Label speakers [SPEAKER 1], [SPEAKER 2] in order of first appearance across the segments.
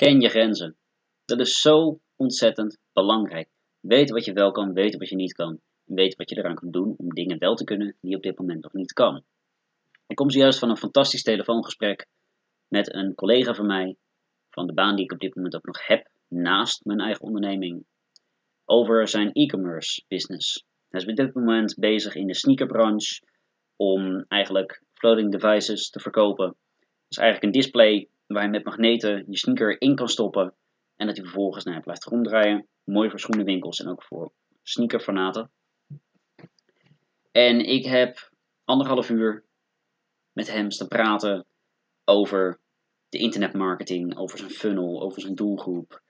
[SPEAKER 1] Ken je grenzen. Dat is zo ontzettend belangrijk. Weten wat je wel kan, weten wat je niet kan. En weten wat je eraan kan doen om dingen wel te kunnen die je op dit moment nog niet kan. Ik kom zojuist van een fantastisch telefoongesprek met een collega van mij, van de baan die ik op dit moment ook nog heb, naast mijn eigen onderneming, over zijn e-commerce business. Hij is op dit moment bezig in de sneakerbranche om eigenlijk floating devices te verkopen. Dat is eigenlijk een display waar je met magneten je sneaker in kan stoppen en dat hij vervolgens nou, blijft ronddraaien. Mooi voor schoenenwinkels en ook voor sneakerfanaten. En ik heb anderhalf uur met hem staan praten over de internetmarketing, over zijn funnel, over zijn doelgroep.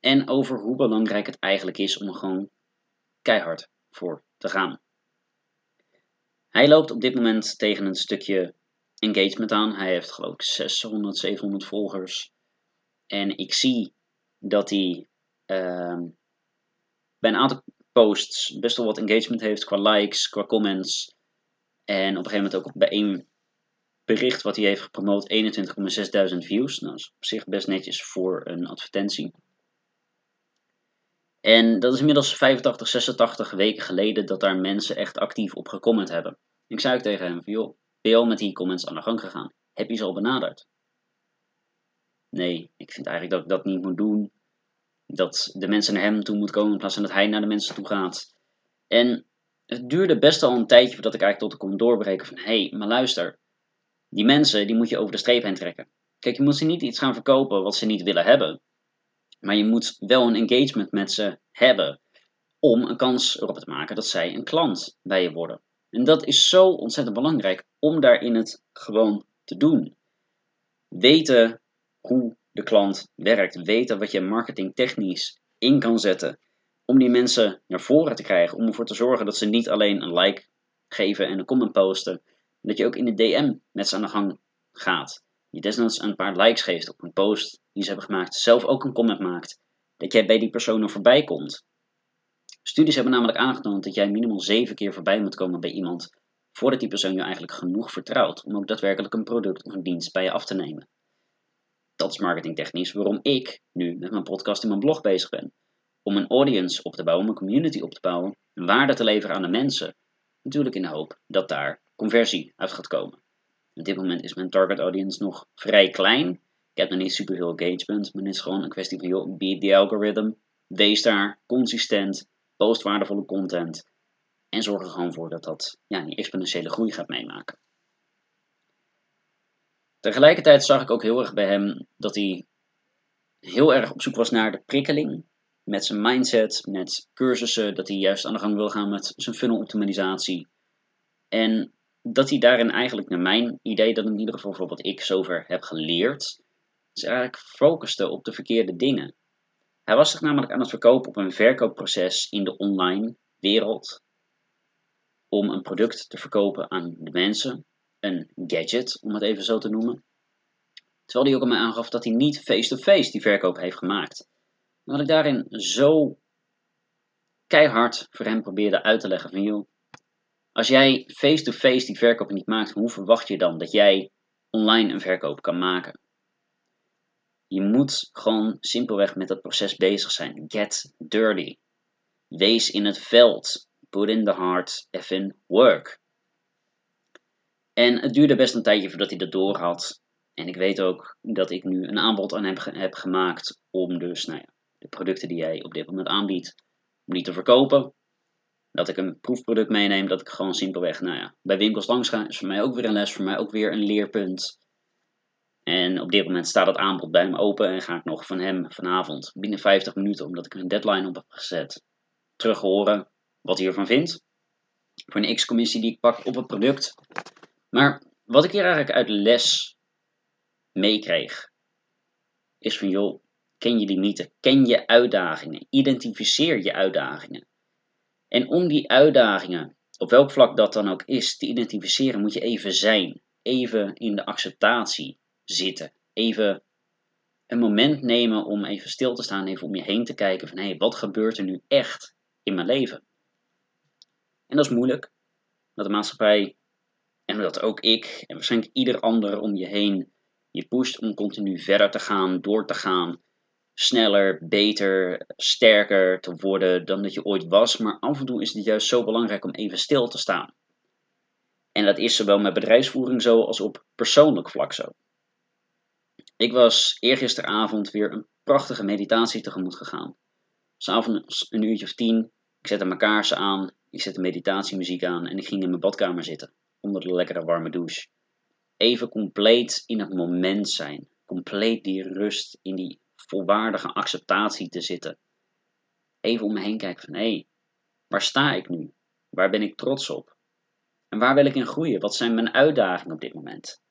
[SPEAKER 1] En over hoe belangrijk het eigenlijk is om er gewoon keihard voor te gaan. Hij loopt op dit moment tegen een stukje engagement aan. Hij heeft geloof ik 600, 700 volgers. En ik zie dat hij uh, bij een aantal posts best wel wat engagement heeft qua likes, qua comments. En op een gegeven moment ook bij één bericht wat hij heeft gepromoot 21,6 views. Nou, dat is op zich best netjes voor een advertentie. En dat is inmiddels 85, 86 weken geleden dat daar mensen echt actief op gecomment hebben. Ik zei ook tegen hem van, joh, al met die comments aan de gang gegaan? Heb je ze al benaderd? Nee, ik vind eigenlijk dat ik dat niet moet doen. Dat de mensen naar hem toe moeten komen in plaats van dat hij naar de mensen toe gaat. En het duurde best al een tijdje voordat ik eigenlijk tot de kon doorbreken van... Hé, hey, maar luister, die mensen die moet je over de streep heen trekken. Kijk, je moet ze niet iets gaan verkopen wat ze niet willen hebben. Maar je moet wel een engagement met ze hebben om een kans erop te maken dat zij een klant bij je worden. En dat is zo ontzettend belangrijk om daarin het gewoon te doen. Weten hoe de klant werkt, weten wat je marketingtechnisch in kan zetten om die mensen naar voren te krijgen, om ervoor te zorgen dat ze niet alleen een like geven en een comment posten, dat je ook in de DM met ze aan de gang gaat. Je desnoods een paar likes geeft op een post die ze hebben gemaakt, zelf ook een comment maakt, dat jij bij die persoon voorbij komt. Studies hebben namelijk aangetoond dat jij minimaal zeven keer voorbij moet komen bij iemand voordat die persoon je eigenlijk genoeg vertrouwt om ook daadwerkelijk een product of een dienst bij je af te nemen. Dat is marketingtechnisch waarom ik nu met mijn podcast en mijn blog bezig ben. Om een audience op te bouwen, om een community op te bouwen, waarde te leveren aan de mensen. Natuurlijk in de hoop dat daar conversie uit gaat komen. Op dit moment is mijn target audience nog vrij klein. Ik heb nog niet superveel engagement, maar het is gewoon een kwestie van, joh, beat the algorithm. Wees daar consistent, post waardevolle content. En zorg er gewoon voor dat dat ja, die exponentiële groei gaat meemaken. Tegelijkertijd zag ik ook heel erg bij hem dat hij heel erg op zoek was naar de prikkeling. Met zijn mindset, met cursussen, dat hij juist aan de gang wil gaan met zijn funnel optimalisatie. En dat hij daarin eigenlijk, naar mijn idee, dat in ieder geval voor wat ik zover heb geleerd, is eigenlijk focuste op de verkeerde dingen. Hij was zich namelijk aan het verkopen op een verkoopproces in de online wereld. Om een product te verkopen aan de mensen, een gadget om het even zo te noemen. Terwijl hij ook mij aangaf dat hij niet face-to-face die verkoop heeft gemaakt. Dat ik daarin zo keihard voor hem probeerde uit te leggen van joh, als jij face-to-face die verkoop niet maakt, hoe verwacht je dan dat jij online een verkoop kan maken? Je moet gewoon simpelweg met dat proces bezig zijn. Get dirty. Wees in het veld. Put in the hard effing work. En het duurde best een tijdje voordat hij dat door had. En ik weet ook dat ik nu een aanbod aan hem heb gemaakt om dus nou ja, de producten die jij op dit moment aanbiedt, om te verkopen. Dat ik een proefproduct meeneem, dat ik gewoon simpelweg nou ja, bij winkels langs ga, is voor mij ook weer een les, voor mij ook weer een leerpunt. En op dit moment staat het aanbod bij hem open en ga ik nog van hem vanavond binnen 50 minuten, omdat ik een deadline op heb gezet, terug horen wat hij ervan vindt. Voor een X-commissie die ik pak op het product. Maar wat ik hier eigenlijk uit les meekreeg, is van joh, ken je die mythe, ken je uitdagingen, identificeer je uitdagingen. En om die uitdagingen, op welk vlak dat dan ook is, te identificeren, moet je even zijn, even in de acceptatie zitten, even een moment nemen om even stil te staan, even om je heen te kijken van hé, hey, wat gebeurt er nu echt in mijn leven? En dat is moeilijk, dat de maatschappij en dat ook ik en waarschijnlijk ieder ander om je heen Je pusht om continu verder te gaan, door te gaan, sneller, beter, sterker te worden dan dat je ooit was. Maar af en toe is het juist zo belangrijk om even stil te staan. En dat is zowel met bedrijfsvoering zo als op persoonlijk vlak zo. Ik was eergisteravond weer een prachtige meditatie tegemoet gegaan. S'avonds een uurtje of tien, ik zette mijn kaarsen aan, ik zette meditatiemuziek aan en ik ging in mijn badkamer zitten, onder de lekkere warme douche. Even compleet in het moment zijn, compleet die rust, in die volwaardige acceptatie te zitten. Even om me heen kijken van hé, hey, waar sta ik nu? Waar ben ik trots op? En waar wil ik in groeien? Wat zijn mijn uitdagingen op dit moment?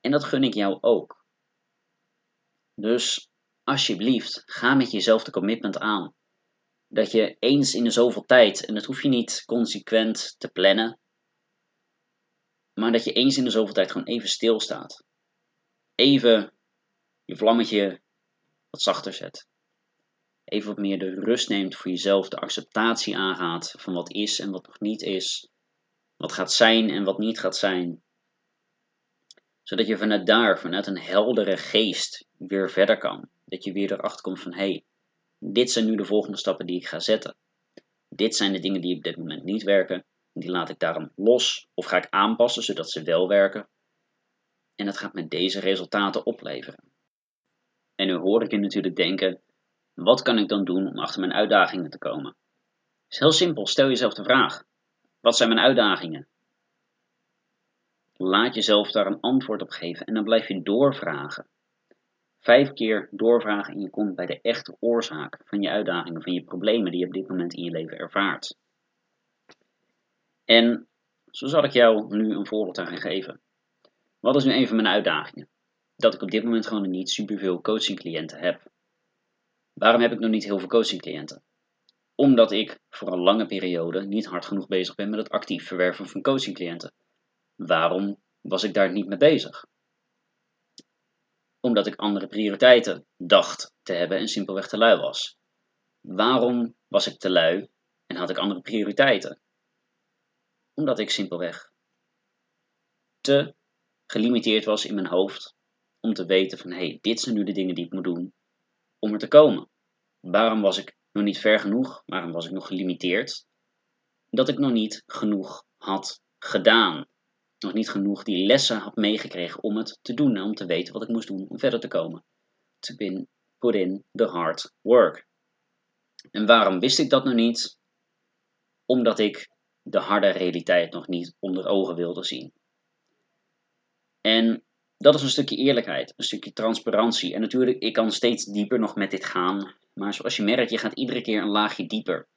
[SPEAKER 1] En dat gun ik jou ook. Dus alsjeblieft, ga met jezelf de commitment aan. Dat je eens in de zoveel tijd, en dat hoef je niet consequent te plannen, maar dat je eens in de zoveel tijd gewoon even stilstaat. Even je vlammetje wat zachter zet. Even wat meer de rust neemt voor jezelf, de acceptatie aangaat van wat is en wat nog niet is. Wat gaat zijn en wat niet gaat zijn. Zodat je vanuit daar, vanuit een heldere geest, weer verder kan. Dat je weer erachter komt van hé, hey, dit zijn nu de volgende stappen die ik ga zetten. Dit zijn de dingen die op dit moment niet werken. Die laat ik daarom los of ga ik aanpassen zodat ze wel werken. En dat gaat met deze resultaten opleveren. En nu hoor ik je natuurlijk denken: wat kan ik dan doen om achter mijn uitdagingen te komen? Het is heel simpel, stel jezelf de vraag: wat zijn mijn uitdagingen? Laat jezelf daar een antwoord op geven en dan blijf je doorvragen. Vijf keer doorvragen en je komt bij de echte oorzaak van je uitdagingen, van je problemen die je op dit moment in je leven ervaart. En zo zal ik jou nu een voorbeeld aan gaan geven. Wat is nu een van mijn uitdagingen? Dat ik op dit moment gewoon niet superveel coachingcliënten heb. Waarom heb ik nog niet heel veel coachingcliënten? Omdat ik voor een lange periode niet hard genoeg bezig ben met het actief verwerven van coachingcliënten. Waarom was ik daar niet mee bezig? Omdat ik andere prioriteiten dacht te hebben en simpelweg te lui was. Waarom was ik te lui en had ik andere prioriteiten? Omdat ik simpelweg te gelimiteerd was in mijn hoofd om te weten van hé, hey, dit zijn nu de dingen die ik moet doen om er te komen. Waarom was ik nog niet ver genoeg? Waarom was ik nog gelimiteerd? Dat ik nog niet genoeg had gedaan. Nog niet genoeg die lessen had meegekregen om het te doen en om te weten wat ik moest doen om verder te komen. To bin, put in the hard work. En waarom wist ik dat nog niet? Omdat ik de harde realiteit nog niet onder ogen wilde zien. En dat is een stukje eerlijkheid, een stukje transparantie. En natuurlijk, ik kan steeds dieper nog met dit gaan. Maar zoals je merkt, je gaat iedere keer een laagje dieper.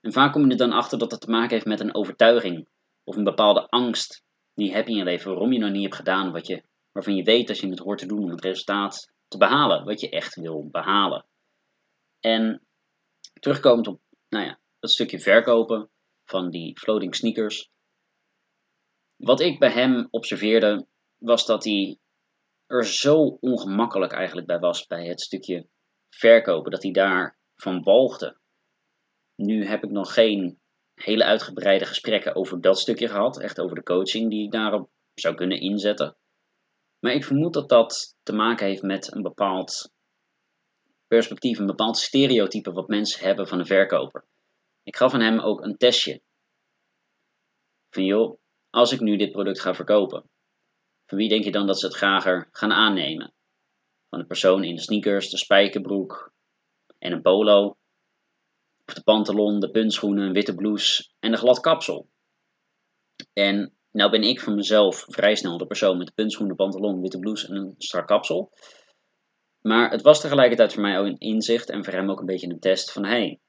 [SPEAKER 1] En vaak kom je er dan achter dat het te maken heeft met een overtuiging. Of een bepaalde angst die je in je leven. Waarom je nog niet hebt gedaan wat je, waarvan je weet dat je het hoort te doen om het resultaat te behalen. Wat je echt wil behalen. En terugkomend op nou ja, dat stukje verkopen van die floating sneakers. Wat ik bij hem observeerde was dat hij er zo ongemakkelijk eigenlijk bij was bij het stukje verkopen, dat hij daar van walgde. Nu heb ik nog geen hele uitgebreide gesprekken over dat stukje gehad, echt over de coaching die ik daarop zou kunnen inzetten. Maar ik vermoed dat dat te maken heeft met een bepaald perspectief, een bepaald stereotype wat mensen hebben van een verkoper. Ik gaf aan hem ook een testje. Van joh, als ik nu dit product ga verkopen, van wie denk je dan dat ze het grager gaan aannemen? Van de persoon in de sneakers, de spijkerbroek en een polo? De pantalon, de puntschoenen, een witte blouse en een glad kapsel? En nou ben ik van mezelf vrij snel de persoon met de puntschoenen, pantalon, witte blouse en een strak kapsel. Maar het was tegelijkertijd voor mij ook een inzicht en voor hem ook een beetje een test van hey,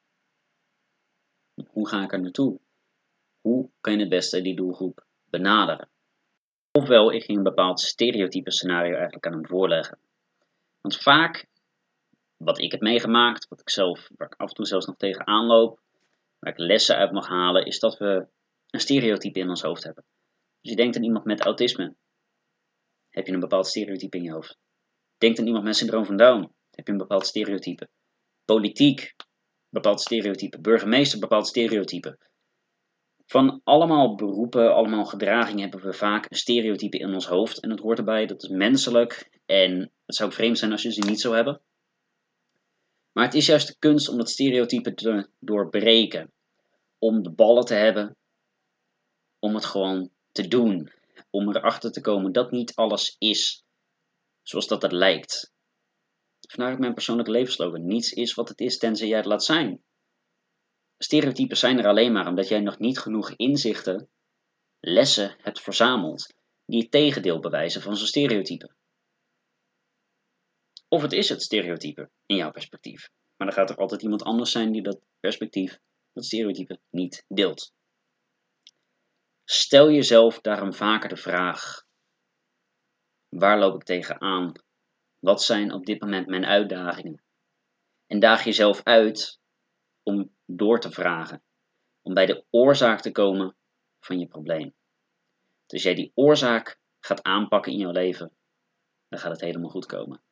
[SPEAKER 1] hoe ga ik er naartoe? Hoe kan je het beste die doelgroep benaderen? Ofwel, ik ging een bepaald stereotype scenario eigenlijk aan hem voorleggen. Want vaak, wat ik heb meegemaakt, wat ik zelf, waar ik af en toe zelfs nog tegen aanloop, waar ik lessen uit mag halen, is dat we een stereotype in ons hoofd hebben. Dus je denkt aan iemand met autisme, heb je een bepaald stereotype in je hoofd. Denkt aan iemand met syndroom van Down, heb je een bepaald stereotype. Politiek, bepaald stereotype. Burgemeester, bepaald stereotype. Van allemaal beroepen, allemaal gedragingen hebben we vaak een stereotype in ons hoofd. En dat hoort erbij, dat is menselijk. En het zou vreemd zijn als je ze niet zou hebben. Maar het is juist de kunst om dat stereotype te doorbreken. Om de ballen te hebben. Om het gewoon te doen. Om erachter te komen dat niet alles is zoals dat het lijkt. Vandaar mijn persoonlijke levensslogan. Niets is wat het is tenzij jij het laat zijn. Stereotypen zijn er alleen maar omdat jij nog niet genoeg inzichten, lessen hebt verzameld die het tegendeel bewijzen van zo'n stereotype. Of het is het stereotype in jouw perspectief. Maar dan gaat er altijd iemand anders zijn die dat perspectief, dat stereotype, niet deelt. Stel jezelf daarom vaker de vraag: waar loop ik tegenaan? Wat zijn op dit moment mijn uitdagingen? En daag jezelf uit om door te vragen, om bij de oorzaak te komen van je probleem. Dus jij die oorzaak gaat aanpakken in jouw leven, dan gaat het helemaal goed komen.